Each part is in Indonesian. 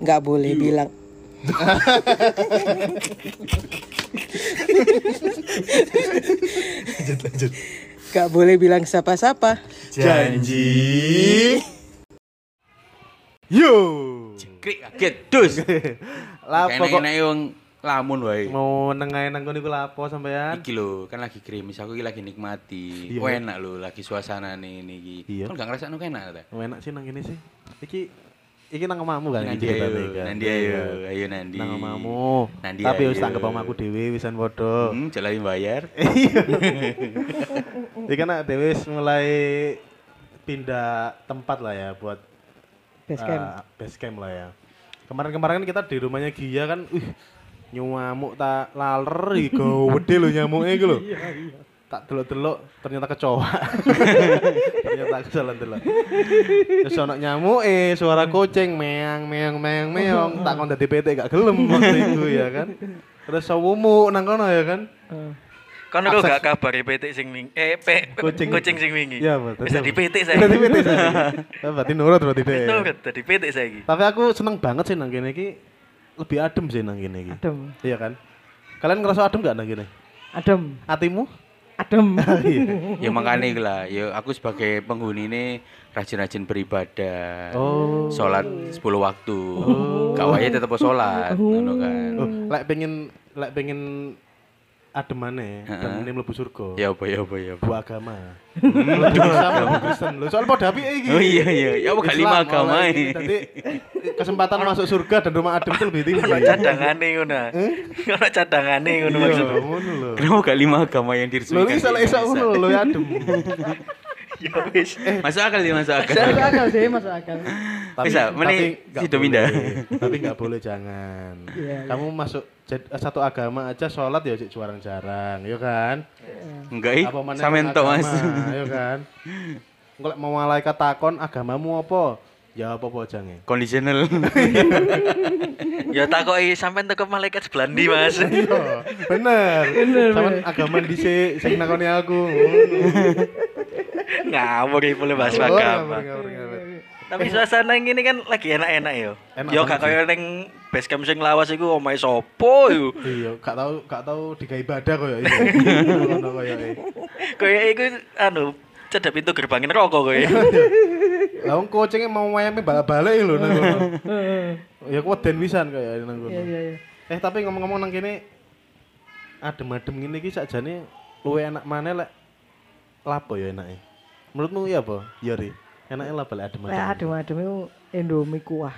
nggak boleh bilang lanjut lanjut nggak boleh bilang siapa-siapa. janji yo Krik kaget dus. lapo kok enak yang lamun wae. mau nengahin nang kono iku lapo sampean Iki lho, kan lagi krimis, aku iki lagi nikmati. Iya. Oh, enak lho, lagi suasana nih ini iki. Iya. Kan gak ngerasa enak ta? enak sih nang kene sih iki iki nang omamu kan Nandi iki ayo, Nandi ayo, ayo Nandi. nang omamu Nandi tapi wis tanggep omaku dhewe wisan padha. Hmm, jalan bayar. iki kan dhewe wis mulai pindah tempat lah ya buat Base camp. ah, base camp lah ya. Kemarin-kemarin kan kita di rumahnya Gia kan wih nyamuk tak laler iki gede lho nyamuknya iki lho tak delok-delok ternyata kecoa. Ternyata aku salah delok terus nyamuk eh suara kucing meang meang meang meong. Tak kon dadi PT gak gelem waktu itu ya kan? Terus sawumu nang kono ya kan? Kan kok gak kabar PT sing wingi. Eh, pe, Kucing. kucing, sing wingi. Iya, betul. Wis dadi PT saya. Dadi PT saya berarti nurut berarti deh. Itu dadi PT saiki. tapi aku seneng banget sih nang kene iki. Lebih adem sih nang kene iki. Adem, iya kan? Kalian ngerasa adem gak nang kene? Adem, hatimu adem. ya makanya iku lah, ya aku sebagai penghuni ini rajin-rajin beribadah. oh Sholat 10 waktu. Gak wae tetep sholat, ngono kan. Oh, lek pengen lek pengen ademane Heeh. dan ini mlebu surga Ya apa ya apa ya bu agama lebih sama bu Kristen lho soal padha apike iki Oh iya iya, ya apa lima Islam, agama ini. Jadi kesempatan masuk surga dan rumah adem itu lebih tinggi. Ono cadangane ngono. Ono cadangane ngono Iya, maksudnya. ngono lho. Kenapa gak lima agama yang Lho diresmikan? iki salah iso ngono lho ya adem. Ya wis. Masuk akal ya masuk akal. Masuk akal sih, masuk akal. Bisa, mending nggak situ boleh. pindah. Tapi nggak boleh jangan. Iya, iya. Kamu masuk satu agama aja sholat ya jarang-jarang, ya kan? Enggak ih, sampean tok Mas. Ya kan? Engko lek mau malaikat takon agamamu apa? Ya apa apa jange. Conditional. Ya takoki sampean teko malaikat sebelah ndi, Mas? Iya, bener. Sama agama dhisik sing nakoni aku. Ngawur boleh bahas Oh, agama. ngawur, ngawur, ngawur. Tapi suasana yang ini kan lagi enak-enak yo. Enak Yo gak kaya ning base camp sing lawas iku omahe sopo iku. Iya, gak tau gak tau digawe ibadah koyo iki. Ngono koyo iki. Kaya iku anu cedek pintu gerbangin rokok kowe. Lah wong kucinge mau wayame balik-balik lho nang kono. Ya kuweden pisan kaya nang kono. Iya, iya, iya. Eh tapi ngomong-ngomong nang kene adem-adem ngene iki sakjane luwe enak maneh lek lapo ya enake. Menurutmu iya apa? Yori. Enake lapo lek adem-adem? Lek adem-adem itu Indomie kuah.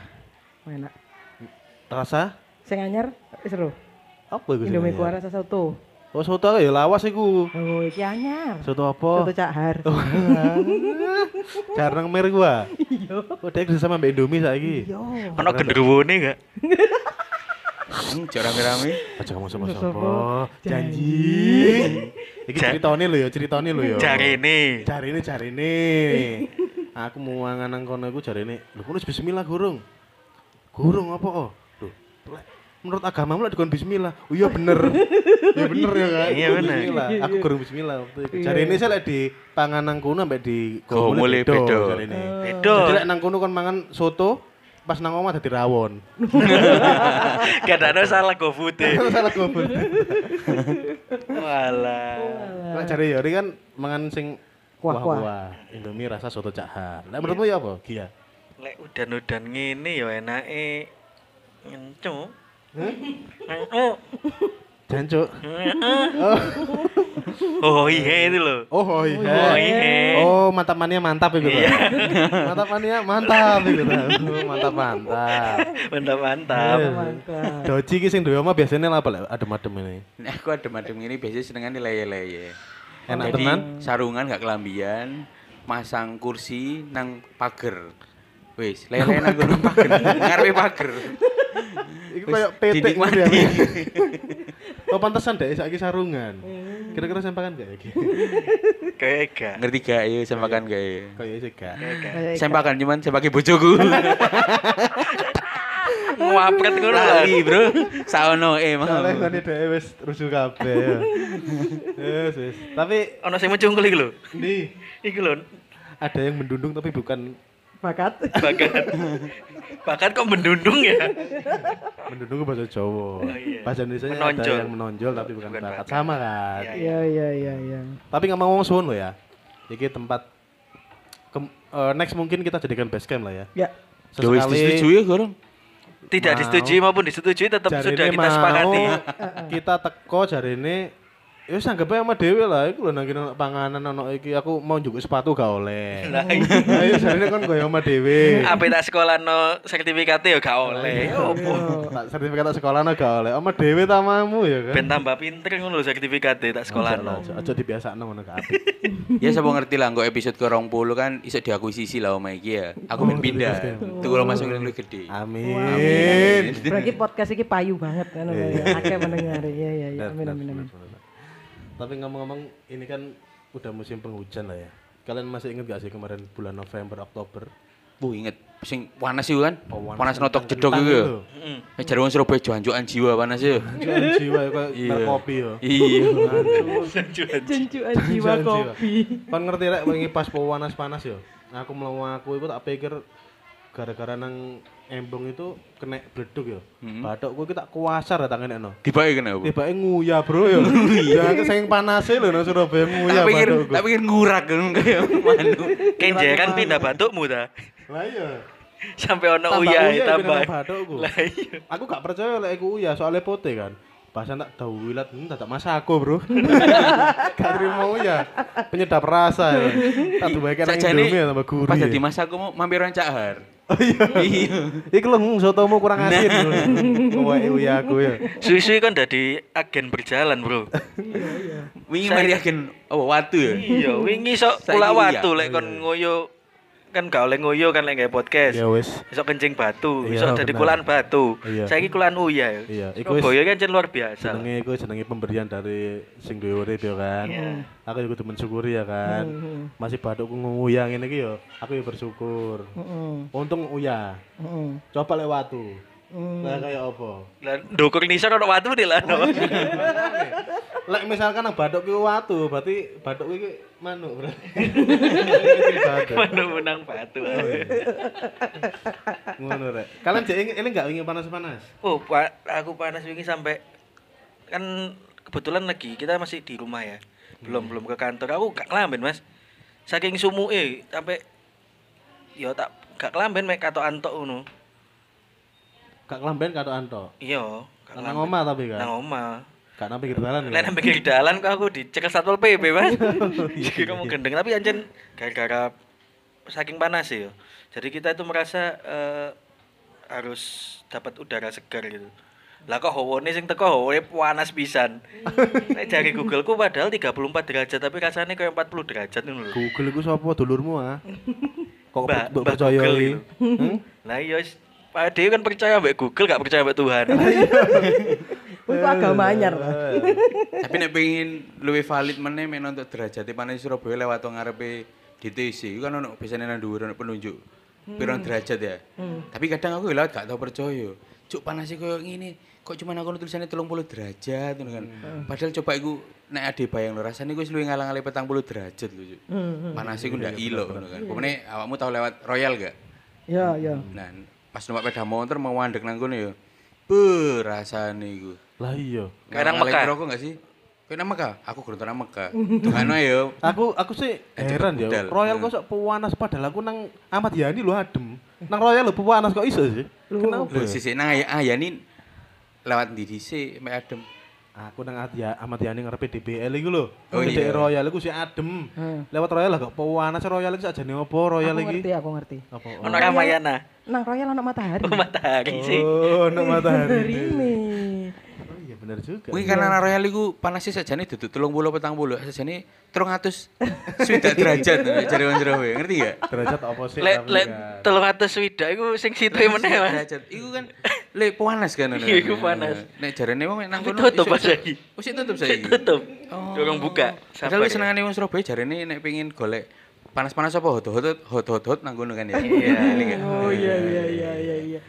Enak. Rasa Sing anyar seru. apa iku? Indomie kuah rasa soto. Oh, soto ya lawas iku. Oh, iki anyar. Soto apa? Soto cahar. Jarang mer gua. Iya. Oh, dia kerja sama Mbak Indomie saiki. Yo. Ono genderwone gak? Hmm, jarang rame. Aja kamu sama Sopo. sapa. Janji. Iki ceritane lho ya, ceritane lho ya. Jarene. Jarine jarine. Aku mau mangan nang kono iku jarine. Lho kono wis bismillah gurung. Gurung apa oh? Lek menurut agamamu lek dikon bismillah. Oh iya bener. Iya bener ya kan? Iya, bener. Bismillah. Aku gurung bismillah waktu itu. Jarine sih lek di pangan nang kono ambek di Go mulai beda. jarine. Beda. Jadi lek nang kono kon mangan soto pas nang omah dadi rawon. Kadang salah GoFood. e. Salah gobot. Walah. Lek jare Yori kan mangan sing Kuah-kuah. Indomie rasa soto cahar. Lek menurutmu ya apa? Gia. Lek udan-udan ngene ya enake ngencu. Oh, Jancuk. oh iya itu loh. Oh, oh iya. Oh iya. Oh, mantap mania mantap itu. Iya. mantap mania mantap itu. Oh, mantap mantap. Mantap mantap. Mantap. Doji ki sing duwe omah biasanya apa lek adem-adem ini? Nah, aku adem-adem ini biasanya senengan leye-leye. Enak Jadi, tenan? sarungan gak kelambian, masang kursi nang pager. Wis, lele nang kono pager, ngarepe pager. Iku koyo petik dinikmati. gitu ya. Oh, pantesan deh saiki sarungan. Kira-kira sempakan gak iki? Kayak gak. Ngerti gak ya sempakan gak ya? Kayak sih gak. Sempakan cuman sebagai bojoku. Ngapret ngono. Lali, Bro. Saono eh mau. Soalnya kan dhewe wis rusuh kabeh. ya. Wis wis. Tapi Ono sing mencungkul iki lho. di Iki lho. ada yang mendundung tapi bukan Bakat. Bakat. Bakat kok mendundung ya? Menduduk bahasa Jawa. Bahasa Indonesia ada yang menonjol tapi bukan, Bukan bakat. bakat. Sama kan. Iya. Iya iya iya iya. Tapi ngomong-ngomong suwun lo ya. Iki tempat kem- eh, next mungkin kita jadikan base camp lah ya. Ya. Wis disetujui ya, Gorong. Tidak Mau. disetujui maupun disetujui tetap sudah kita mau, sepakati. kita teko jari ini ya wis anggap aja sama dewe lah iku lho nang kene panganan ono iki aku mau njuk sepatu gak oleh. Lah Lah iya jarine kon koyo sama dewe. apa tak sekolah no sertifikatnya ya gak oleh. Opo? Tak sertifikat sekolah gak oleh. Sama dewe tamamu ya kan. Ben tambah pinter ngono lho sertifikatnya tak sekolah no. Aja dibiasakno ngono gak apik. Ya sapa ngerti lah kok episode ke 20 kan iso diakuisisi lah oma iki ya. Aku ben pindah. Tuku lo masuk yang lebih gede. Amin. Berarti podcast ini payu banget kan ya. Akeh mendengar. Iya iya iya. Amin amin amin. Tapi ngomong-ngomong ini kan udah musim penghujan lah ya. Kalian masih ingat gak sih kemarin bulan November Oktober? Bu inget sing panas iku kan. Oh, Panas notok kentang jedok itu. Heeh. Eh jare wong Surabaya janjukan jiwa panas ya. Jualan jiwa ya kayak Iya. kopi ya. Iya. Jenjuan jiwa kopi. Kan ngerti rek wingi pas panas-panas ya. Aku mlaku aku iku tak pikir gara-gara nang embong itu kena bleduk ya. Bathukku iki tak kuasar tak kenekno. Dibake kenapa? Tiba nguyah bro ya. Ya aku saking panase lho nang Surabaya Tak pikir bathukku. tak pikir ngurak kan kayak manuk. Kenjeran pindah batukmu ta. Lah iya. Sampai ono uyah tambah. Lah iya. Aku gak percaya lek iku uyah soalnya pote kan. Bahasa tak tahu wilat, hmm, tak masako bro. gak terima uyah. Penyedap rasa ya. Tak kena Sakjane indomie ya tambah gurih. Pas ya. dadi mas aku mau mampir orang cahar. Oh iya. Iya. Iku hmm, sotomu kurang asin. Kowe uyah aku ya. Suwi-suwi kan jadi agen berjalan, Bro. Wingi Saya- mari agen oh watu ya. Iya, wingi sok pula uyah. watu lek kon ngoyo kan gak oleh ngoyo kan lek gawe podcast. Ya wis. Besok kencing batu, Iya, besok jadi benar. kulan batu. Iya. Saiki kulan uya ya. Iya, iku Surabaya kan jen luar biasa. Jenenge iku jenenge pemberian dari sing duwe urip ya kan. Aku juga kudu mensyukuri ya kan. Masih bathukku nguyah ngene iki ya, aku ya bersyukur. Heeh. Untung uyah. Heeh. Coba lek watu. Lah kayak apa? Lah ndukur nisor ono watu di lah. Lek misalkan nang bathuk ki watu, berarti bathuk iki manuk berarti. Mana menang batu. Ngono rek. Kalian jek ini enggak ingin panas-panas? Oh, pa- aku panas wingi sampai kan kebetulan lagi kita masih di rumah ya. Belum belum ke kantor. Aku gak kelamben, Mas. Saking sumuke sampai ya tak gak kelamben mek katok antok ngono. Gak kelamben kado Anto. Iya, Nang omah tapi kan. Nang omah. Gak nang pinggir dalan. Lain nang pinggir dalan kok aku dicekel Satpol PP, Mas. Jadi kamu gendeng tapi anjen gara-gara saking panas ya. Jadi kita itu merasa eh, harus dapat udara segar gitu. Lah kok hawane sing teko hawane panas pisan. Nek jari Googleku padahal 34 derajat tapi rasanya kayak 40 derajat ngono lho. Google iku sapa dulurmu ah? Kok Mbak- Mbak percaya iki? itu. Hmm? Lah iya Pak Dewi kan percaya mbak Google, gak percaya mbak Tuhan. Kuwi ku agama anyar. Tapi nek pengen luwih valid meneh men untuk derajat panas Surabaya lewat ngarepe DTC iku kan ono biasane nang dhuwur ono penunjuk pirang derajat ya. Tapi kadang aku lewat gak tau percaya. Cuk panas koyo ngene, kok cuma aku tulisannya 30 derajat ngono kan. Padahal coba iku nek ade bayang lho rasane iku wis luwih ngalang-alang 40 derajat lho Cuk. Panas iku ndak ilok ngono kan. Pemene awakmu tau lewat Royal gak? Ya ya. Nah, pas numpak sepeda motor mau mandek nang kono ya. Be rasane iku. Lah iya. Kadang Mekah. rokok gak sih? Kowe nang Mekah? Aku kurang nang Mekah. Tungano ya. Aku aku sih heran ya. Royal kok sok panas padahal aku nang Ahmad Yani lho adem. Nang Royal lho panas kok iso sih? Kenapa? Lho sisik nang Ay- Ayani lewat ndi dhisik mek adem. Aku nang Adia Ahmad Yani ngarepe DBL iku lho. Oh, iya. Royal iku sih adem. Hmm. Lewat Royal lah kok panas Royal iki sakjane apa Royal Aku iki? ngerti aku ngerti. Apa? Ono Ramayana. Nang Royal ono matahari. Oh, matahari sih. Oh, nang matahari. ini. Iya bener juga. Kuwi karena nang Royal iku panasnya sajane dudu 30 40, sajane 300 swidak derajat jare wong Surabaya. Ngerti gak? derajat apa sih? Lek lek kan. telung atus swidak iku sing situ meneh Mas. derajat. Iku kan le panas kan ngono. Iya, iku panas. Nek jarene wong nang kono tutup pas saiki. Oh, sik tutup saiki. tutup. Oh. Dorong buka. Padahal ya. senengane wong Surabaya jarene nek pengin golek panas-panas apa hot-hot hot hot hot nang kono kan ya. Iya. Kan. Oh iya iya iya iya iya.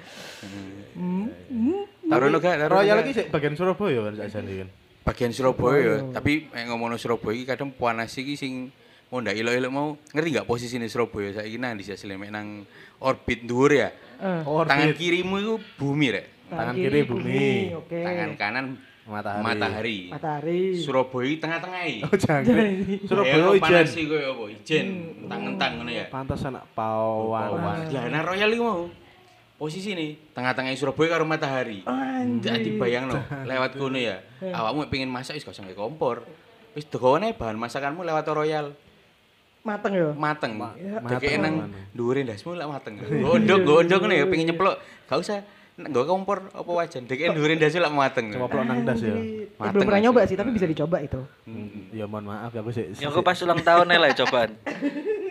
Taruhno gak? Taruhno Royal iki sik bagian Surabaya kan sakjane kan. bagian Surabaya ya, tapi nek ngomongno Surabaya iki kadang panas iki sing mau ndak ilok-ilok mau ngerti nggak posisi ini Surabaya saiki nang di sisi mek nang orbit dhuwur ya. Eh, Orbit. Tangan kirimu itu bumi rek. Tangan kiri bumi. Oke. Tangan kanan Matahari. matahari. Matahari. Surabaya iki tengah-tengah iki. Oh jangkrik. Surabaya ijen. panas iki koyo apa? Ijen, entang-entang ngono ya. Pantas anak pawan. Lah nang Royal iki mau. Posisi nih, tengah-tengah Surabaya karo matahari. Jadi bayangno, lewat kono ya. Awakmu pengen masak wis gak usah kompor. Wis degone bahan masakanmu lewat Royal. Mateng ya. mateng. mateng Deke nang mana? dhuwure ndasmu lak mateng. Gondok, gondok ngene ya pengen nyeplok. Gak usah nggo kompor apa wajan. Deke dhuwure ndasmu lak mateng. Coba pelok nang das ya. Eh, Mateng belum pernah nyoba sih, tapi bisa dicoba itu. Hmm, Ya mohon maaf ya aku sih. Ya aku pas ulang tahun lah cobaan.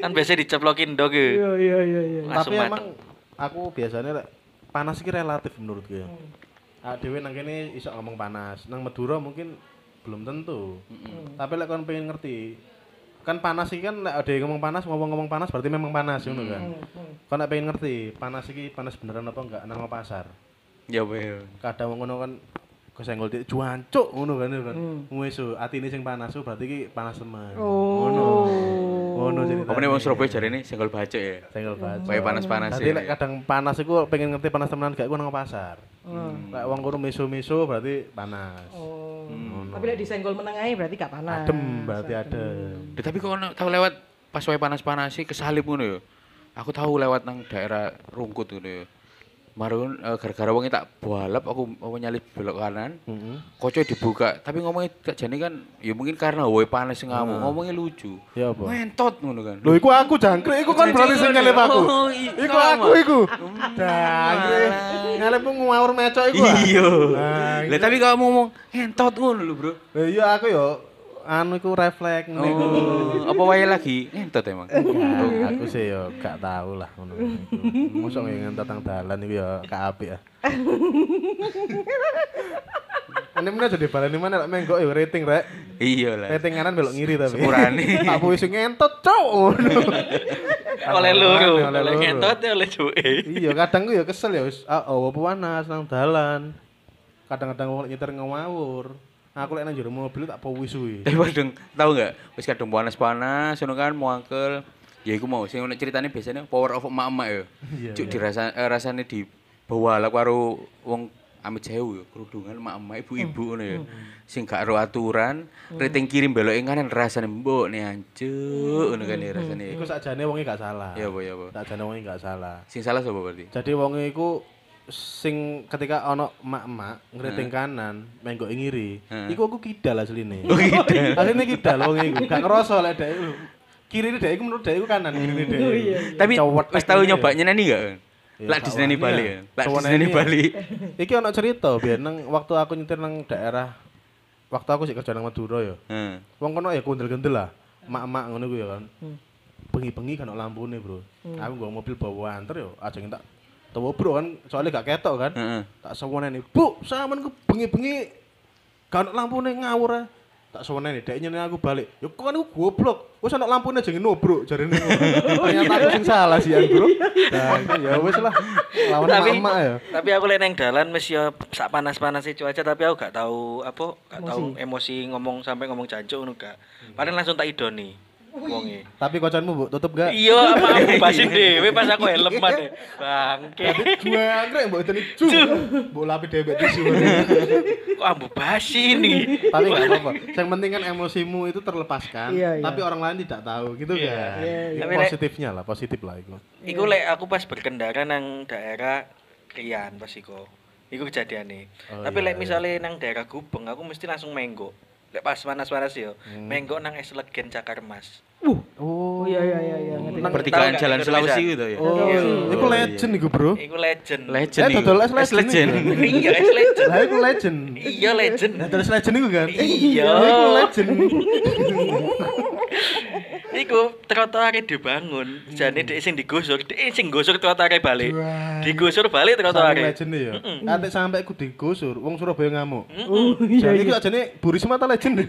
Kan biasanya diceplokin dog ya. Iya, iya, iya, iya. Langsung Tapi mateng. emang aku biasanya lek panas iki relatif menurutku ya. Ah dhewe nang kene iso ngomong panas. Nang Madura mungkin belum tentu. Tapi lek kon pengen ngerti kan panas iki kan lek ada yang ngomong panas ngomong-ngomong panas berarti memang panas ngono kan. Kon nek pengen ngerti panas iki panas beneran apa enggak nang pasar. Ya weh. Kadang wong ngono kan kesenggol dik juancuk ngono kan kan. Hmm. Wis so atine sing panas so berarti iki panas temen. Oh. Ngono. Apa nih wong Surabaya jarene senggol bacok ya. senggol baca. Kayak panas-panas Tadi ya. lek kadang panas iku pengen ngerti panas temenan gak iku nang pasar. Hmm. Lek wong kono miso-miso berarti panas. Oh. Tapi lek disenggol menengahi berarti gak panas. Adem berarti adem. Tapi kok ono tau lewat pas wae panas-panas sih kesalip ngono ya. Aku tahu lewat nang daerah Rungkut ngono ya. Marun eh, gara-gara wonge tak balap aku mau nyalip belok kanan. Heeh. Kocok dibuka, tapi ngomongnya gak jane kan ya mungkin karena wae panas sing ngamuk, ngomongnya lucu. Ya apa? Ngentot ngono kan. Lho iku aku jangkrik iku kan berarti sing nyelip aku. Oh, iya, Iku aku iku. Jangkrik. Nyelip ngawur mecok iku. ah. Iya. Nah, Lah tapi kalau ngomong ngentot ngono lho, Bro. Lah iya aku yo anu iku refleks ngene iku. Oh, apa wae lagi? Ngentot emang. Ya, aku sih yo gak tahu lah ngono. iku. Mosok yang ngentot nang dalan iku yo gak apik ya. Ini mana jadi balani mana lek menggok yo rating rek. Iya lah. Rating kanan belok ngiri tapi. Sepurane. Tak puisi sing ngentot cok. Oleh loro, Oleh ngentot ya oleh cuwe. Iya, kadang gue ya kesel ya wis ah, oh, apa panas nang dalan. Kadang-kadang wong nyetir ngawur. Aku lek nang jero mobil tak powis kuwi. Tapi kadang tahu nggak? Wis kadang panas-panas, ngono kan mau angkel. Ya iku mau sing ono ceritane biasanya power of emak-emak ya. Iya, Cuk dirasa eh, rasane di bawa lah karo wong amit sewu ya, kerudungan emak-emak ibu-ibu ngono ya. Sing gak ro aturan, rating kirim belok kanan rasane mbok ne ancuk ngono kan ya rasane. Iku sakjane wonge gak salah. Ya apa ya apa. Sakjane wonge gak salah. Sing salah sapa berarti? Jadi wonge iku sing ketika ono emak-emak ngeriting kanan, menggok ngiri. Heeh. Iku aku kidal asline. Oh kidal. Asline kidal wonge iku. Gak ngerasa lek dhek iku. Kiri dhek iku menurut iku kanan, kiri dhek. Oh, iku. iya. Tapi wis tau ngene ya. nyoba nyeneni gak? Ya, Lak diseneni wani Bali ya. ya. Lak neni ya. Bali. Iki ono cerita biar nang waktu aku nyetir nang daerah waktu aku sih kerja nang Madura ya. Heeh. Wong kono ya kundel-kundel lah. Mak-mak ngono ku ya kan. Hmm. Bengi-bengi kan ono lampune, Bro. Aku nggo mobil bawa anter yo, aja tak Tawa bro kan, soalnya gak ketok kan. Heeh. Tak sewene Bu, sampean ku bengi-bengi kan ono lampune ngawur. Tak sewene dek nyene aku balik. Yo kok kan aku goblok. Wis ono lampune aja ngenobrok jarene. Ternyata aku sing salah sih Bro. Nah, ya wis lah. Lawan Tapi emak ya. tapi aku lek nang dalan mesti ya sak panas-panas cuaca tapi aku gak tahu apa, gak tahu emosi ngomong sampai ngomong jancuk ngono gak. Paling langsung tak idoni wonge. Tapi kocanmu Bu, tutup gak? Iya, apa aku basin dhewe pas aku helm mate. Bangke. Dua anggrek mbok iteni ju. Mbok lapi debek tisu. Kok ambu basi nih. Tapi enggak apa-apa. Yang penting kan emosimu itu terlepaskan, Iya, iya. tapi orang lain tidak tahu gitu Iya. kan. Iya, Ya, lek- positifnya lah, positif lah itu. Iku lek aku pas berkendara nang daerah Rian pas iku. Iku kejadian nih. Oh, Tapi iya, lek misalnya nang daerah Gubeng aku mesti langsung menggo. Lek pas panas-panas yo, Hmm. menggo nang es legen Cakar Mas. Oh, Oh iya iya iya iya. Pertigaan Jalan? Sulawesi gitu ya. Oh, Iya. itu legend iku, Bro. Iku legend. Legend Eh, iku. dodol es legend iku. iya, es legend. Lah iku legend. Iya legend. Nah, terus legend iku kan? Iya. Iku legend. Iku trotoare dibangun, jane dhek sing digusur, dhek sing gusur trotoare balik. Digusur balik trotoare. legend ya. Nanti sampai aku digusur, wong Surabaya ngamuk. Oh iya Jadi iya. iki ajane Bu Risma ta legend.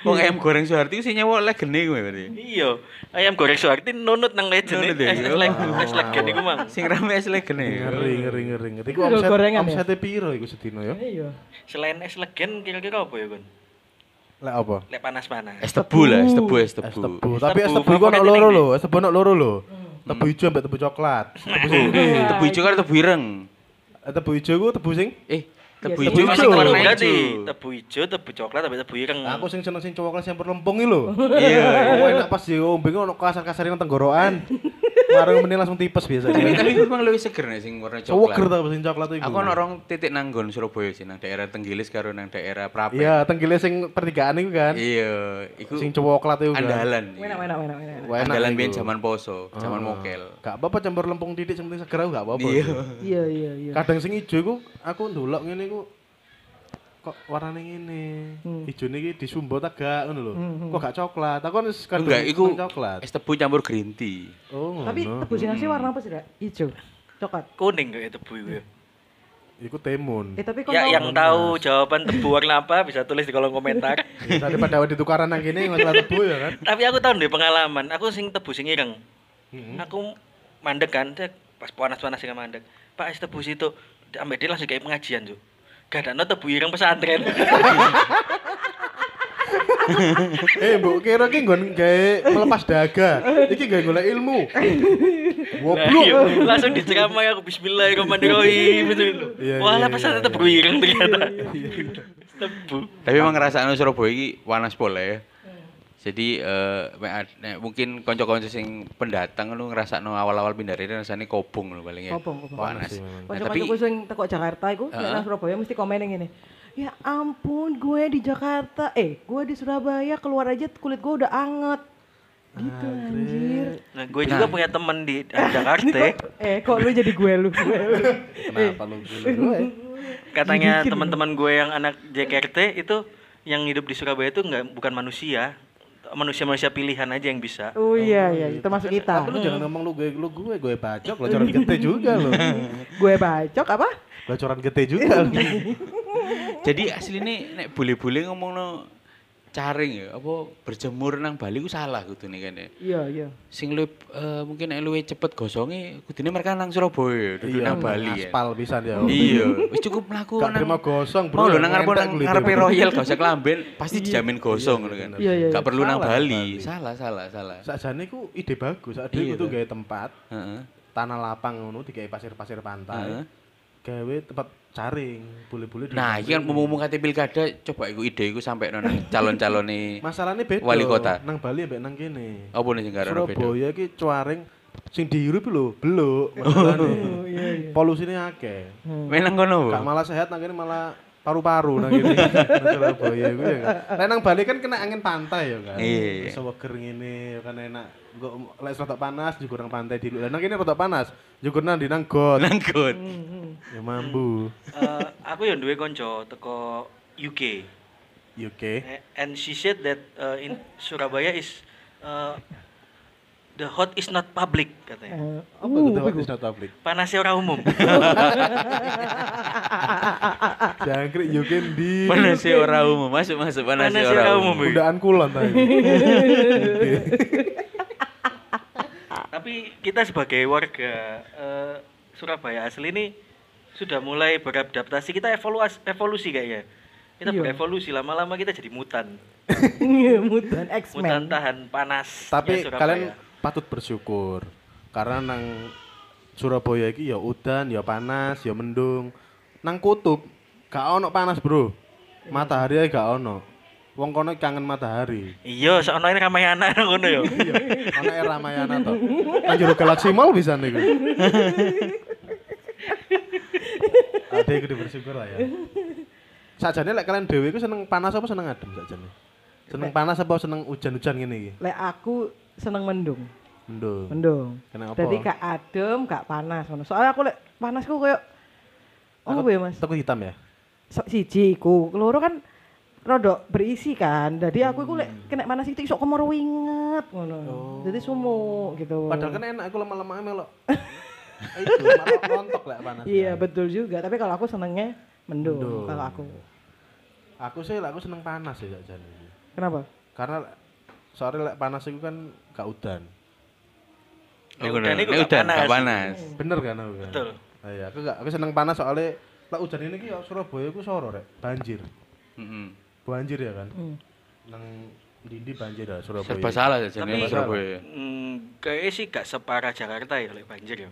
Wong ayam goreng Soeharti sing nyewa legend iku ya berarti. Iya, ayam goreng Suwarti nunut nang legend. Nunut ya? Es es legend, es legend iku mang. Sing rame es legend ya. Ngeri ngeri ngeri ngeri. Iku omset gorengan ya? omsete piro iku sedino ya? Iya. Selain es legend kira-kira apa ya, Gun? Lek apa? Lek panas-panas. Es tebu lah, es tebu, es Es tebu. tebu. Es Tapi es tebu, tebu iku ono loro lho, es tebu ono loro lho. Tebu ijo ambek tebu coklat. Tebu sing Tebu, tebu hijau kan tebu ireng. Eh, tebu ijo ku tebu sing Eh, tebu Iya, hijau tebu masih hijau. warna hijau. tebu hijau, tebu coklat, tapi tebu ireng. Aku sing seneng sing coklat sing lempung iki lho. Iya. Oh, enak pas diombe ono kasar-kasar nang tenggorokan. Marung meneh langsung tipes biasanya. tapi memang lebih seger nih sing warna Seger coklat. ta sing coklat iku. Aku ono orang titik nanggon Surabaya sih nang daerah Tenggilis karo nang daerah Prapen. Iya, tenggile sing pertigaan iku kan. Iya, iku Sing coklat iku kan. andalan. Enak, enak, enak, enak. Andalan biyen zaman poso, zaman Ah. mokel. Gak apa-apa campur lempung titik sing penting seger aku gak apa-apa. Iya. Iya, iya, iya. Kadang sing ijo iku aku ndelok ngene iku kok warnane ngene. Hmm. Ijone iki disumbo ta gak ngono lho. Hmm, hmm. Kok gak coklat? Aku kan wis kadang Enggak, iku coklat. es tebu campur green tea. Oh, ngono. Tapi tebu sing asli warna apa sih, Dak? Hijau. Coklat. Kuning kayak tebu itu. Iku timun. Eh, tapi kok Ya yang tahu jawaban tebu warna apa bisa tulis di kolom komentar. Ya, Daripada awake ditukaran nang kene masalah tebu ya kan. Tapi aku tahu deh pengalaman. Aku sing tebu sing ireng. Heeh. Aku mandek kan, pas panas-panas sing mandek. Pak es tebu situ, ambek dia langsung kayak pengajian tuh. Gak ada no tebu ireng pesantren. Eh, Mbok kira ki nggon gawe melepas daga. Iki gawe golek ilmu. Goblok. iya, langsung diceramai aku Bismillahirrahmanirrahim itu. Iya, Wah, iya, lah pesantren tebu ireng ternyata. Tebu. Tapi emang ngerasakno Surabaya iki panas pola ya. Jadi eh nek mungkin kanca-kanca sing pendatang lu ngrasakno awal-awal pindah rene rasane kobong lho paling ya. Kobong, kobong. Panas. Nah, tapi Kanca-kancaku sing teko Jakarta iku nek Heeh. nang Surabaya mesti komen yang ngene. Ya ampun, gue di Jakarta, eh gue di Surabaya keluar aja kulit gue udah anget. Gitu anjir. Nah, gue juga punya temen di di Jakarta. Eh kok lu jadi gue lu? Gue lu. Kenapa lu? Katanya teman-teman gue yang anak JKRT itu yang hidup di Surabaya itu nggak bukan manusia, manusia-manusia pilihan aja yang bisa. Oh iya iya, termasuk kita. Tapi lu jangan ngomong lu gue lu gue gue bacok locoran gete juga lo. gue bacok apa? Locoran gete juga lo. jadi asline nek bule-bule ngomongno caring ya apa berjemur nang Bali ku salah kudune kan ya. Iya iya. Sing lu eh, mungkin nek luwih cepet gosonge kudune mereka nang Surabaya, duduk nang Bali ya. Aspal pisan ya. Iya, wis cukup mlaku Gak terima gosong, Mau bro. lho nang ngarep Ngentek nang ngarepe. Royal gak usah kelamben, pasti dijamin gosong ngono kan. Iya, iya, Gak iya. perlu nang Bali. Bali. Salah, salah, salah. Sakjane ku ide bagus. Iya, itu tuh. gawe tempat Heeh. tanah lapang ngono digawe pasir-pasir pantai. Heeh. Gawe tempat caring, boleh-boleh Nah, iki kan ngomong kate pilkada, coba iku ide iku sampe nang calon-calone Masalahnya beda. Wali kota. Nang Bali ambek nang kene. apa nih sing karo beda? Surabaya iki cuaring sing dihirup lho, beluk masalahnya. Oh iya iya. Polusine akeh. Menang kono. Gak malah sehat nang kene malah paru-paru nang kene. Nang Surabaya iku ya. kan. Nang Bali kan kena angin pantai ya kan. Iya. Iso weger ngene ya kan enak. Engko lek panas juga nang pantai di. Lah nang kene rada panas, juga nang di nang got. Nang got. Ya mambu. Eh, aku yang duwe konco teko UK. UK. Eh, And she said that uh, in Surabaya is uh, the hot is not public katanya. Eh, Apa uh, tuh begitu. is not public? Panasnya orang umum. Jangkrik UK di Panas sih ora umum, masuk masuk panas sih Panas ora ora umum. umum. undaan kulon tadi. Tapi kita sebagai warga eh, Surabaya asli ini sudah mulai beradaptasi. Kita evaluasi evolusi kayaknya. Kita Iya. berevolusi lama-lama kita jadi mutan. Mutan Mutan X-Men. tahan panas. Tapi Surabaya. kalian patut bersyukur karena nang Surabaya iki ya udan, ya panas, ya mendung. Nang kutub gak ono panas, Bro. Matahari ae gak ono. Wong kono kangen matahari. Iya, soalnya ini Ramayana ngono ya. Iya, ana era Ramayana to. Nang jero Galaxy Mall bisa niku. Ade kudu bersyukur lah ya. Sakjane lek kalian dhewe iku seneng panas apa seneng adem sakjane? Seneng panas apa seneng hujan-hujan ngene iki? Lek aku seneng mendung. Mendung. Mendung. Kenapa? Jadi gak adem, gak panas ngono. Soalnya aku lek panasku koyo Oh ya Mas? Takut hitam ya? So, siji iku, keloro kan rodok berisi kan. Jadi aku iku lek kena panas itu iso kemoro winget ngono. Jadi sumuk gitu. Padahal kan enak aku lama-lama melok. Itu rontok lah panas. Iya betul juga, tapi kalau aku senengnya mendung, Mendung. kalau aku. Aku sih aku seneng panas ya sakjane. Kenapa? Karena soalnya lek panas itu kan gak udan. Oh, Nek udan iku gak udan panas. gak panas. Bener kan aku kan? Betul. Ah, iya, aku gak aku seneng panas soalnya lek udan ini ki ya Surabaya ku soro rek, banjir. Heeh. Banjir ya kan. Hmm. Nang Dindi banjir ya Surabaya. Serba salah aja Tapi- nih Surabaya. Hmm, kayaknya sih gak separah Jakarta ya lek banjir ya.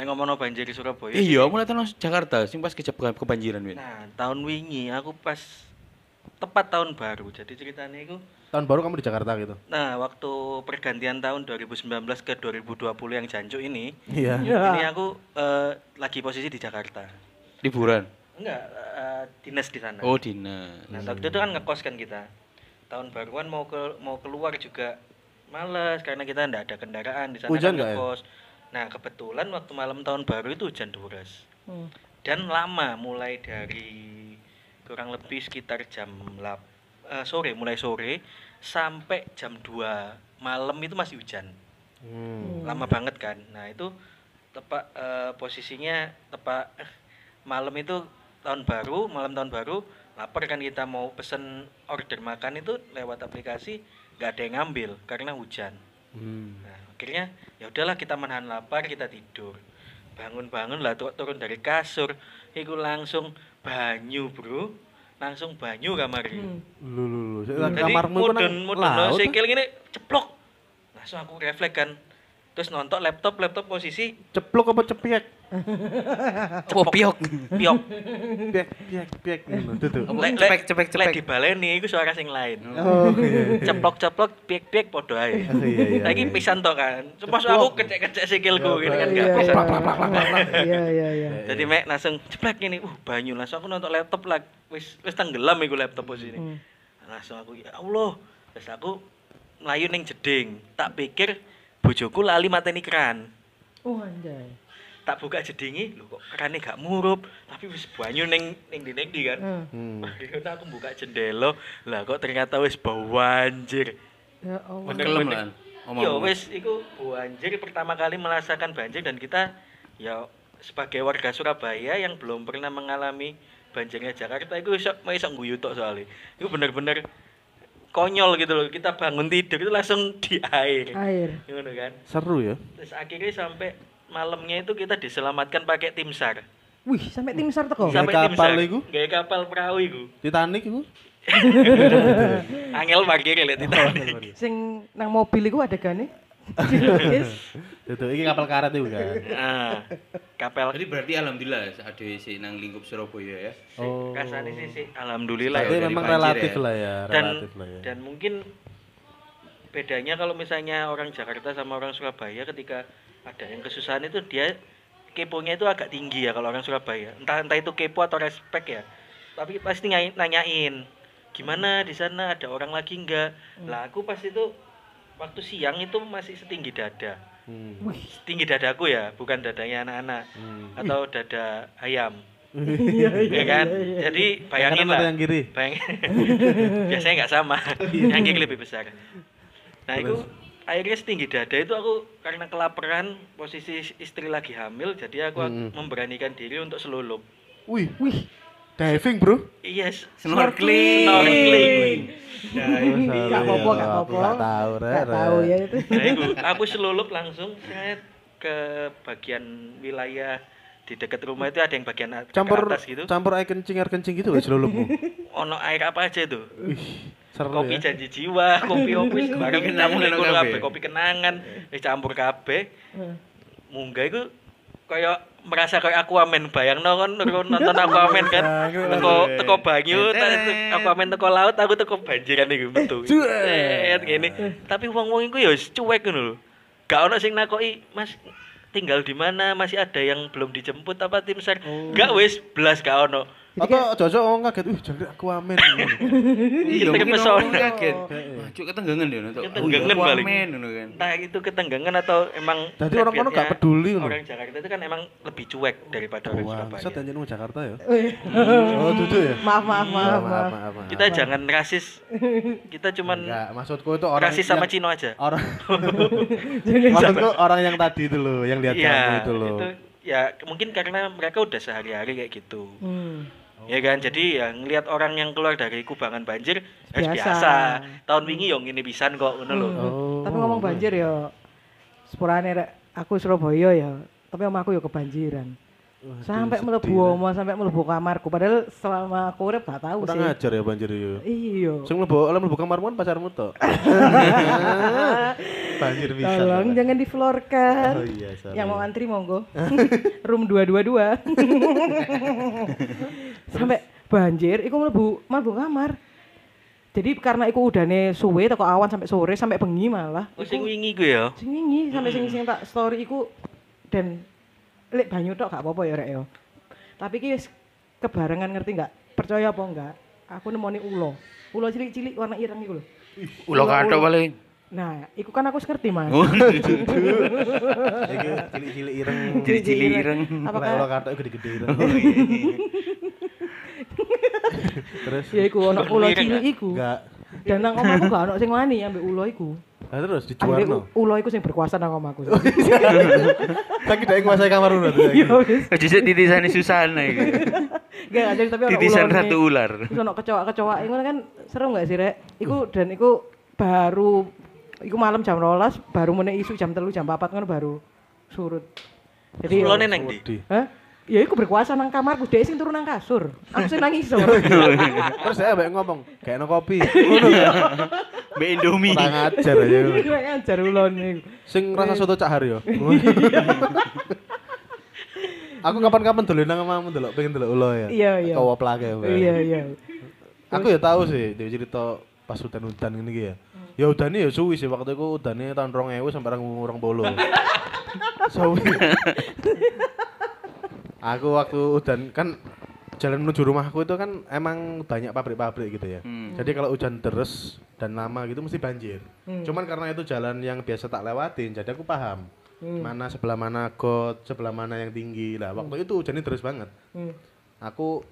Nek ngomongno banjir di Surabaya. Iya, mulai tahun Jakarta sing pas kejebak kebanjiran, Win. Nah, tahun wingi aku pas tepat tahun baru. Jadi ceritanya itu Tahun baru kamu di Jakarta gitu. Nah, waktu pergantian tahun 2019 ke 2020 yang jancuk ini, Iya. ini aku eh, lagi posisi di Jakarta. Liburan. Enggak, eh, dinas di sana. Oh, dinas. Nah, waktu itu kan ngekos kan kita. Tahun baruan mau ke mau keluar juga males karena kita enggak ada kendaraan di sana Hujan kan ya? Nah, kebetulan waktu malam tahun baru itu hujan deras. Hmm. Dan lama mulai dari kurang lebih sekitar jam 8 eh, sore, mulai sore sampai jam 2 malam itu masih hujan. Hmm. Lama banget kan. Nah, itu tepat eh, posisinya tepat eh, malam itu tahun baru, malam tahun baru lapar kan kita mau pesen order makan itu lewat aplikasi nggak ada yang ngambil karena hujan. Hmm. Nah, akhirnya ya udahlah kita menahan lapar, kita tidur. Bangun-bangun lah tu- turun dari kasur, iku langsung banyu, Bro. Langsung banyu kamar iki. Hmm. Lu lu lu. Jadi mudun mudun sikil gini ceplok. Langsung aku refleks kan. Terus nonton laptop, laptop posisi Ceplok apa cepiek? Oh, piok. piok. Ngono. Tuh. Apa? Lek Cepek, cepek, lek cepek. dibaleni iku suara sing lain. Oh iya. Ceplok-ceplok piek-piek podo ae. Oh, iya, iya, Lagi iya. pisan to kan. Masuk aku kecek-kecek sikilku Iya, gini kan Iya, gak bisa. iya. Iya, iya, iya. Jadi mek langsung ceplek ini, uh banyu langsung aku nonton laptop lah, wis wis tenggelam iku laptop posisi. Hmm. Langsung aku ya Allah, terus aku melayu ning jeding. Tak pikir bojoku lali mateni keran. Oh, anjay. Tak buka jedingi, lho kok kerane gak murup, tapi wis banyu ning ning ndi ning ndi kan. Hmm. Hmm. Akhirnya aku buka jendela, lah kok ternyata wis bau banjir. Ya Allah. Omong- Yo omong. wis iku banjir pertama kali merasakan banjir dan kita ya sebagai warga Surabaya yang belum pernah mengalami banjirnya Jakarta itu iso iso guyu tok soalnya. Itu bener-bener konyol gitu loh. Kita bangun tidur itu langsung di air. Air. Ngono kan. Seru ya. Terus akhirnya sampai malamnya itu kita diselamatkan pakai tim SAR. Wih, sampai tim SAR teko. Sa- Sampai tim kapal SAR. iku? Gawe kapal perahu iku. Titanic iku. Angel parkir lihat Titanic. Sing nang mobil iku adegane. Dilukis. Tuh, iki kapal karet iku kan. Nah, kapal Jadi berarti alhamdulillah ada si nang lingkup Surabaya ya. Oh. kasane sih sih alhamdulillah Berarti ya. memang banjir relatif ya. lah ya, dan relatif lah ya. dan mungkin bedanya kalau misalnya orang Jakarta sama orang Surabaya ketika ada yang kesusahan itu dia keponya itu agak tinggi ya kalau orang Surabaya entah entah itu kepo atau respect ya tapi pasti nanyain, nanyain gimana di sana ada orang lagi enggak lah aku pas itu waktu siang itu masih setinggi dada. Hmm. setinggi dadaku ya bukan dadanya anak-anak. Hmm. atau dada ayam. Iya, ya kan? jadi bayangin lah. yang kiri? bayangin biasanya nggak sama. Yang kiri lebih besar. Nah itu akhirnya setinggi dada itu aku karena kelaparan posisi istri lagi hamil jadi aku Hmm. memberanikan diri untuk selulup. Wih, Wih, diving, Bro. yes Snorkeling. snorkeling Gak apa-apa, gak apa-apa. Gak tahu, Re. Gak tahu ya itu. itu aku selulup langsung saya ke bagian wilayah di dekat rumah itu ada yang bagian Campur atas gitu campur air kencing air kencing gitu wis lulupmu. ono air apa aja itu kopi ya. janji jiwa, kopi opis, bareng kenangan kopi kenangan, wis campur kabeh. Hmm. Munggah iku kaya merasa kayak Aquaman bayang kan nonton Aquaman kan? Teko teko banyu Aquaman teko laut aku teko banjiran iku metu Set, ngene tapi wong-wong iku ya wis cuek ngono lho. Gak ono sing nakoki Mas tinggal di mana? Masih ada yang belum dijemput apa tim sar? Gak wis belas gak ono Atau cocok orang kaget, wih jangkrik aku amin. Iya, kepesona. orang kaget. Wah, cuk ketenggangan dia untuk. Ketenggangan Oh, balik. Ngono kan. entah itu ketenggangan atau emang Jadi orang kono gak peduli orang Jakarta itu kan emang lebih cuek daripada orang Surabaya anjir mau Jakarta ya. Oh, duduk ya? Maaf, maaf, maaf, kita jangan rasis kita cuman Enggak, maksudku itu orang rasis sama Cino aja Orang Maksudku orang yang tadi itu loh, yang lihat kamu Iya, itu loh. itu ya mungkin karena mereka udah sehari-hari kayak gitu Hmm. Ya kan jadi ya ngelihat orang yang keluar dari kubangan banjir eh, Biasa. biasa. tahun wingi yang ini pisan kok ngono lho Hmm. Oh. Tapi ngomong banjir ya sepurane rek aku Surabaya ya, tapi omah aku ya kebanjiran. sampai mlebu omah, sampai mlebu kamarku. Padahal selama aku urip gak tahu Kurang sih. ajar ya banjir yo. Iya. Sing mlebu oleh mlebu kamarmu kan pacarmu tok. banjir bisa. Tolong jangan diflorkan. Oh iya, sorry. Yang mau antri monggo. Room 222. Sampai banjir iku mlebu mlebu kamar. Jadi karena iku udane suwe teko awan sampai sore sampai bengi malah. Oh sing wingi ku ya. Sing wingi sampai sing sing tak story iku dan lek banyu tok gak apa-apa ya rek ya. Tapi iki wis kebarengan ngerti nggak? Percaya apa enggak? Aku nemoni ulo. Ulo cilik-cilik warna ireng iku lho. Ulo kathok paling. Nah, iku kan aku ngerti, Mas. Iki cilik-cilik ireng. Cilik-cilik ireng. Apakah ulo kathok gede-gede ireng. Terus ya iku ono ulo cilik iku. enggak. Dan nang omahku gak ono sing wani ambek ulo iku. Nah, terus Ambek dijuarno. u- ulo iku sing berkuasa nang omahku. Saiki dak nguasai kamar udah tuh. Iya wis. Jujur titisane Susana iki. Gak ada tapi ono Titisan ratu ular. Terus ono kecoa-kecoa ngono kan seru gak sih, Rek? Iku dan iku baru iku malam jam 12 baru meneh isu jam 3 jam 4 ngono baru surut. Jadi Ulone nang ndi? Di. Hah? Ya iku berkuasa nang kamarku, dhek sing turun nang kasur. Aku sing nang isor. Terus saya ambek ngomong, kayak no kopi. Ngono ya. Mbak Indomie. Kurang ajar aja. Iku ngajar ulone. Sing rasa soto cak Haryo. Aku kapan-kapan dolen nang omamu delok pengen delok ulo ya. Iya, iya. Kau plake ya. Iya, iya. Aku ya tahu sih dia cerita pas hutan-hutan ini ya. Ya udane ya suwi sih waktu itu udane tahun 2000 sampai 2020. Suwi. Aku waktu udan kan jalan menuju rumahku itu kan emang banyak pabrik-pabrik gitu ya. Hmm. Jadi kalau hujan deres dan lama gitu mesti banjir. Cuman karena itu jalan yang biasa tak lewatin, jadi aku paham. Mana sebelah mana got, sebelah mana yang tinggi. Lah waktu itu hujannya deres banget. Hmm. Aku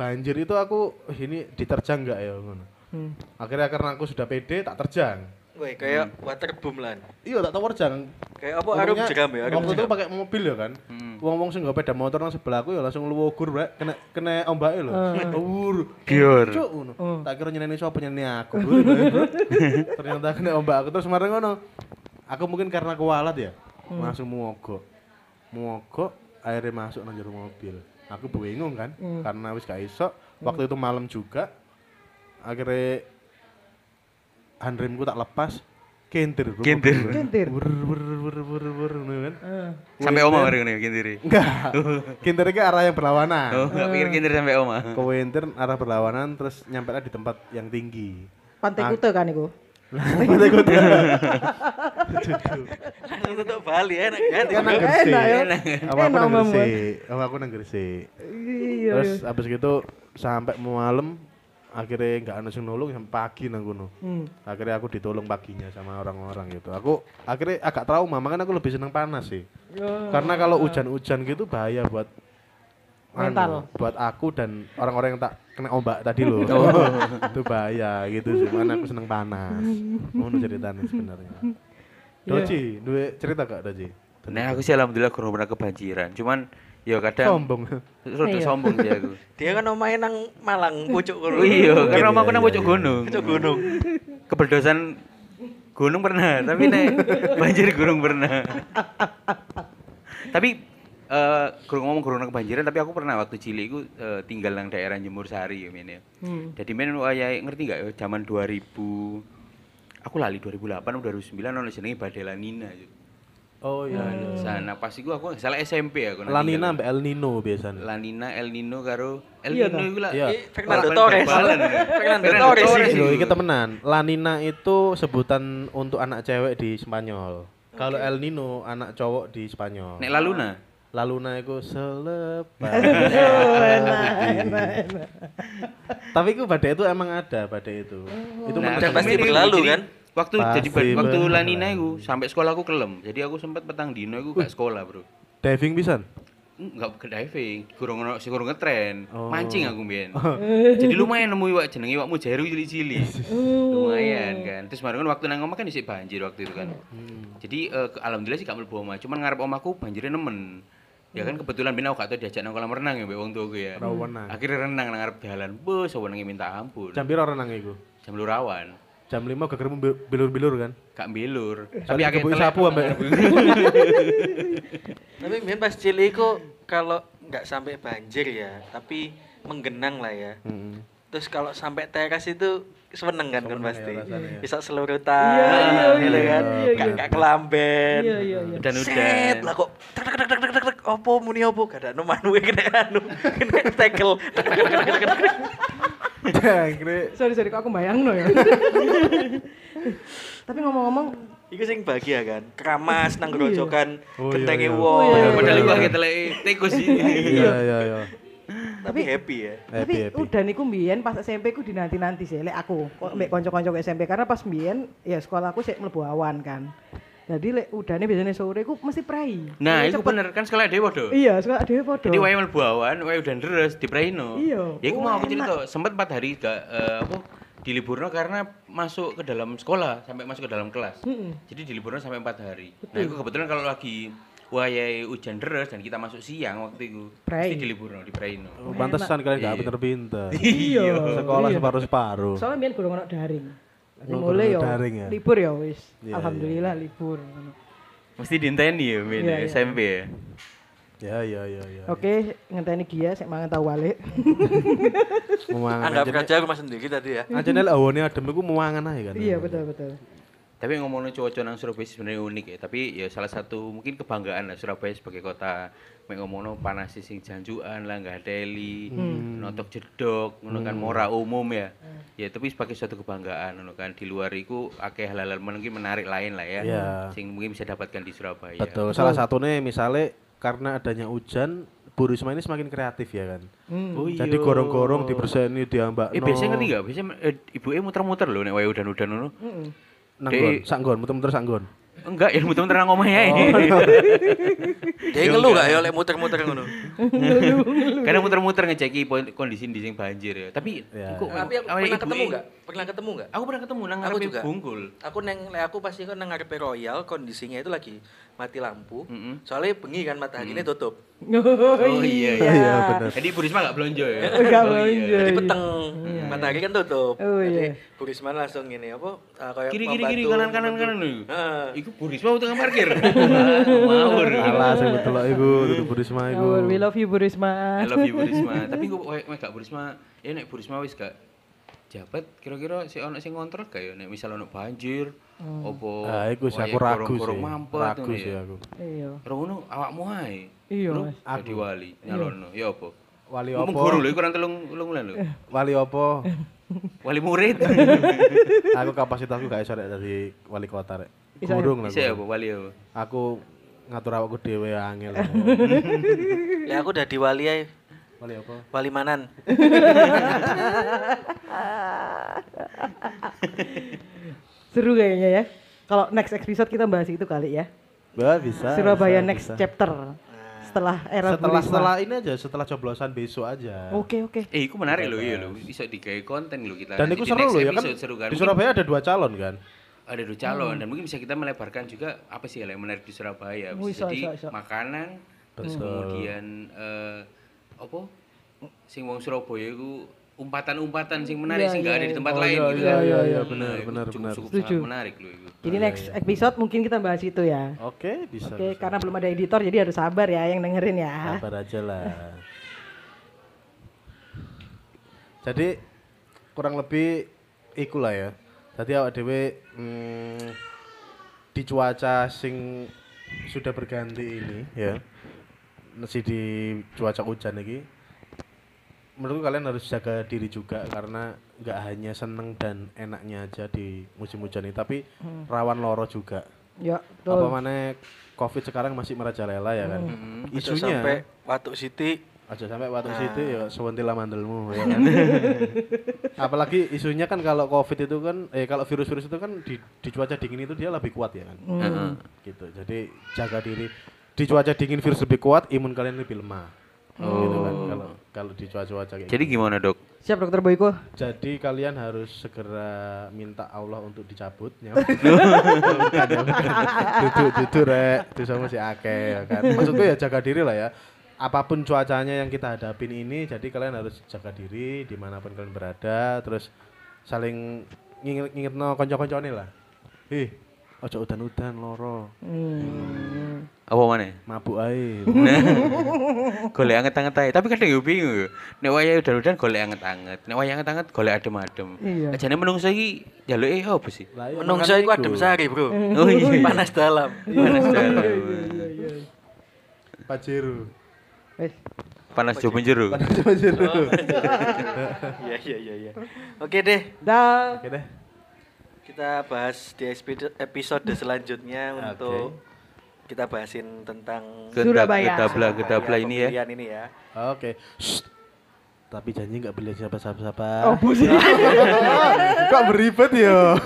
banjir itu aku "Wih, ini diterjang enggak ya ngono. Hmm. Akhirnya karena aku sudah pede tak terjang. Woi, kayak waterboom lan. Iya tak tahu terjang. Kayak apa arum jeram ya, arum Waktu itu pakai mobil ya kan. Hmm. Wong-wong sing nggak peda motor nang sebelahku ya langsung luwogur rek kena kena ombake lho. Awur. Gior. Cuk ngono. Hmm. Tak kira nyeneni sapa nyeneni aku. Ternyata kena ombak aku terus kemarin ngono. Aku mungkin karena kualat ya. Langsung mogok. Mogok akhirnya masuk nang jero mobil. Aku bingung kan karena wis gak iso. Waktu itu malam juga. Akhirnya handremku tak lepas. Kentir. bro. Kentir. Kentir. Wur wur wur wur wur ngono kan. Sampai oma bareng nih kintiri. Enggak. Kintir iki arah yang berlawanan. Oh, enggak pikir kintir sampai oma. Kewintir arah berlawanan terus nyampe di tempat yang tinggi. Pantai Ah. Kute kan iku. Langsung tutup Bali enak kan. Enak Gresik. ya. Apa aku Enak nang. Gresik. Apa aku nang Gresik. Iya. Terus habis gitu sampai malam akhirnya nggak ada yang nolong sampai pagi nang kono. Hmm. Akhirnya aku ditolong paginya sama orang-orang gitu. Aku akhirnya agak trauma, makanya aku lebih seneng panas sih. Ya. Karena kalau hujan-hujan gitu bahaya buat Mental. anu, buat aku dan orang-orang yang tak kena ombak tadi loh. itu bahaya gitu sih. Mana aku seneng panas. Mau ceritanya sebenarnya. Doji, duwe cerita gak Doji? Nah, aku sih alhamdulillah kurang pernah kebanjiran. Cuman ya kadang Sombong. rada Iya. sombong sih aku. Dia kan omahe nang Malang, pucuk kono. Iya, Iya, karena rumahku iya, nang iya, pucuk iya. gunung. Pucuk gunung. Keberdosan gunung pernah, tapi nek banjir gunung pernah. tapi eh kurang ngomong kurang kebanjiran, tapi aku pernah waktu cilik iku eh, tinggal nang daerah Jemur Sari ya men ya. Hmm. Jadi men wayahe ngerti gak ya zaman 2000 aku lali 2008 atau 2009 ono jenenge Badai Lanina. Cuk. Oh iya. Nah, sana pas iku aku salah SMP ya aku Lanina mbak El Nino biasanya. Lanina, El Nino karo El Iya, Nino iku lah. Iya. Fernando Torres. Fernando Fernando Torres. Loh, iku. iki temenan. Lanina itu sebutan untuk anak cewek di Spanyol. Kalau El Nino anak cowok di Spanyol. Nek Laluna. Laluna itu selepas. enak, enak, enak. Tapi itu badai itu emang ada badai itu. Itu Nah, pasti berlalu, jadi kan? Waktu Pasti jadi ba- waktu. Lanina iku sampai sekolah aku kelem. Jadi aku sempat petang dino iku gak sekolah, Bro. diving pisan. Enggak ke diving, kurang ono sing kurang ngetren. Oh. Mancing aku mbiyen. Jadi lumayan nemu iwak jenenge iwak mujair cilik-cilik. lumayan kan. Terus kemarin kan waktu nang omah kan isih banjir waktu itu kan. Jadi eh, ke- alhamdulillah sih gak mlebu omah, cuman ngarep omahku banjirnya nemen. Ya kan kebetulan ben aku tau diajak nang kolam renang ya mbek wong tuaku ya. Ora wenang. Akhirnya renang nang ngarep dalan. Bos, wenenge minta ampun. Jam piro renang iku? Jam lurawan. Jam 5 gegermu bil- bilur-bilur kan. Gak mbelur. Tapi akeh sapu ambek. Tapi mbiyen pas cilik iku kalau nggak sampai banjir ya, tapi menggenang lah ya. Mm-mm. Terus kalau sampai teras itu seneng kan kan ya pasti. ya. Bisa selurutan, Iya, iya, gitu iya, kan. iya, Gak iya. gak kelamben. Iya, iya, iya. Dan Set, udah. lah kok tek tek tek tek tek tek tek opo muni opo gak ada anu manuwe kena anu kena tackle Tek, tek, tek, tek, tek, tek, tek. Jangkrik. Sorry sorry kok aku bayang ya. Tapi ngomong-ngomong, Iku sing bahagia kan. Keramas nang grojokan Oh, iya, gentenge iya. wong. Oh, iya, Padahal iya, iku iya. agak telek tikus sih. Iya iya iya. Tapi happy ya. tapi Happy happy. udah niku mbiyen pas SMP ku dinanti-nanti sih lek aku kok mbek kanca-kanca SMP karena pas mbiyen ya sekolahku sik mlebu awan kan. Jadi lek udane biasanya sore ku mesti prai. Nah, Jadi itu cepet. bener kan sekolah dewa do. Iya, sekolah dhewe padha. Jadi wae mlebu awan, wae udan deres di Praino. Iya. Ya aku Oh, mau aku cerita, sempat 4 hari gak apa diliburno karena masuk ke dalam sekolah sampai masuk ke dalam kelas. Mm-mm. Jadi diliburno sampai 4 hari. Nah, itu kebetulan kalau lagi wayahe hujan deres dan kita masuk siang waktu itu, Prai. pasti diliburno di Praino. Oh, Pantesan kalian gak Iya. pinter-pinter. Iya. Sekolah iya. separuh-separuh. Soalnya biyen gurung ono daring. Mulai yo daring ya? libur ya wis. Iya, Alhamdulillah libur. Mesti diinteni ya, Min, Iya, ya, iya. SMP ya. Ya ya ya ya. Oke, ngenteni Gia sik mangan tahu balik. Anggap aja. aja rumah sendiri tadi ya. Aja nek awane adem iku memangan ae kan. Iya, betul betul. Tapi ngomongin cowok-cowok nang Surabaya sebenarnya unik ya. Tapi ya salah satu mungkin kebanggaan lah Surabaya sebagai kota. Mek ngomongno panas sing janjuan lah, nggak teli, notok jedok, ngono kan mora umum ya. Ya tapi sebagai suatu kebanggaan ngono kan di luar iku akeh hal-hal mungkin menarik lain lah ya. Iya. Sing mungkin bisa dapatkan di Surabaya. Betul. Salah satunya misalnya karena adanya hujan Bu Risma ini semakin kreatif ya kan. Hmm. Oh iya. Jadi gorong-gorong diberseni diambak. Eh biasanya ngerti gak? Biasanya eh, ibuke muter-muter loh nek wae udan-udan ngono. Heeh. Nanggon, sanggon, muter-muter sanggon. Enggak, ya muter-muter nang omah ya. Dia ngeluh gak ya oleh muter-muter ngono. Kadang muter-muter ngeceki kondisi di sing banjir ya. Tapi Ya. kok Tapi aku awake pernah ketemu gak? Pernah ketemu gak? Aku pernah ketemu nang Aku ngarepe juga. Bungkul. Aku neng aku pasti kan nang ngarepe Royal kondisinya itu lagi mati lampu. Mm-mm. Soalnya bengi kan mataharinya tutup. Oh iya iya. Iya benar. Jadi Bu Risma gak belanja ya? Nggak Oh, iya. Jadi iya. peteng. Matahari kan tutup. Oh, Jadi iya. Bu Risma langsung gini apa? uh, kayak Kiri kiri kiri kanan kanan kanan lho. Heeh. Iku Bu Risma tukang parkir. Mawur. Alah sing betul iku tutup Bu Risma iku. We love you Bu Risma. I love you Bu Risma. Tapi wae gak Bu Risma, ya nek Bu Risma wis gak jabat kira-kira si ono sing ngontrol gak ya nek misal ono banjir opo Ah iku sih aku ragu sih. mampet Ragu sih ya. aku. Iya. Ora ngono awakmu ae. Iya, Mas. Jadi wali nyalono. Ya apa? Wali opo? guru lho ora telung telung bulan lho. Wali opo? Wali murid. aku kapasitasku gak iso rek dadi wali kota rek. Ya? Gurung lah. Bisa ya apa gurung. wali apa? Aku ngatur awakku dhewe angel. Ya aku udah di wali ae. Wali apa? Wali Manan. Seru kayaknya ya. Kalau next episode kita bahas itu kali ya. Bah, bisa. Surabaya bisa, next bisa. chapter. Setelah era Setelah setelah ini aja, setelah coblosan besok aja. Oke, oke. Eh, iku menarik lho iya lho. Bisa digawe konten lho kita. Dan itu seru loh ya kan. seru kan. Di Mungkin Surabaya ada dua calon kan. ada dua calon dan mungkin bisa kita melebarkan juga apa sih yang menarik di Surabaya. Oh, Bisa iso, jadi iso, iso. makanan, terus Betul. kemudian eh apa? Sing wong Surabaya iku umpatan-umpatan sing menarik Iya, sing nggak iya, ada di tempat Oh, lain iya, gitu. iya, iya, iya, Nah, benar, itu benar, cukup, benar. cukup Setuju. menarik loh itu. Jadi next episode mungkin kita bahas itu ya. Oke, bisa. Oke, bisa. karena belum ada editor jadi harus sabar ya yang dengerin ya. Sabar aja lah. Jadi kurang lebih iku lah ya. Tadi awak dhewe hmm, di cuaca sing sudah berganti ini ya. Masih di cuaca hujan lagi. Menurutku kalian harus jaga diri juga karena nggak hanya seneng dan enaknya aja di musim hujan ini, tapi rawan loro juga. Ya, Apa betul. mana COVID sekarang masih merajalela ya kan? Aja Isunya sampai Watu City aja sampai waktu situ ya sewentilah mandelmu ya kan. Apalagi isunya kan kalau covid itu kan eh kalau virus-virus itu kan di, di cuaca dingin itu dia lebih kuat ya kan. Heeh. Gitu. Jadi jaga diri di cuaca dingin virus lebih kuat, imun kalian lebih lemah. Gitu kan kalau kalau di cuaca-cuaca kayak Jadi gimana, Dok? Siap Dokter Boyko? jadi kalian harus segera minta Allah untuk dicabut ya. Bukan, ya. Duduk duduk rek, itu sama si Ake ya kan. Maksudku ya jaga diri lah ya. Apa pun cuacanya yang kita hadapin ini, jadi kalian harus jaga diri di mana pun kalian berada, terus saling nginget nginget no konco-konco lah. Ih, Ojo udan-udan loro. Hmm. Apa mana? Mabuk ae. golek anget-anget ae. Tapi kadang yo bingung yo. Nek wayahe udan-udan golek anget-anget. Nek wayahe anget-anget golek adem-adem. Iya. Ajane menungso iki jaluke apa sih? Iya, Menungso iku adem sari, Bro. Oh iya. Panas dalam. Panas dalam. Pajero. Wes. Panas jo penjero. Pajero. Iya iya iya iya. Oke deh, Dah. Oke deh. Kita bahas di episode selanjutnya Oke. untuk kita bahasin tentang Surabaya. Gedabla, gedabla ini ya. ini ya. Oke. Shh. Tapi janji nggak beli siapa-siapa. Oh, busi. Kok beribet ya?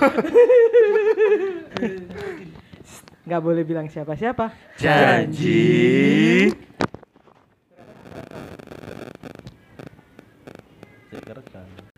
Nggak boleh bilang siapa-siapa. Janji. Cek rekam.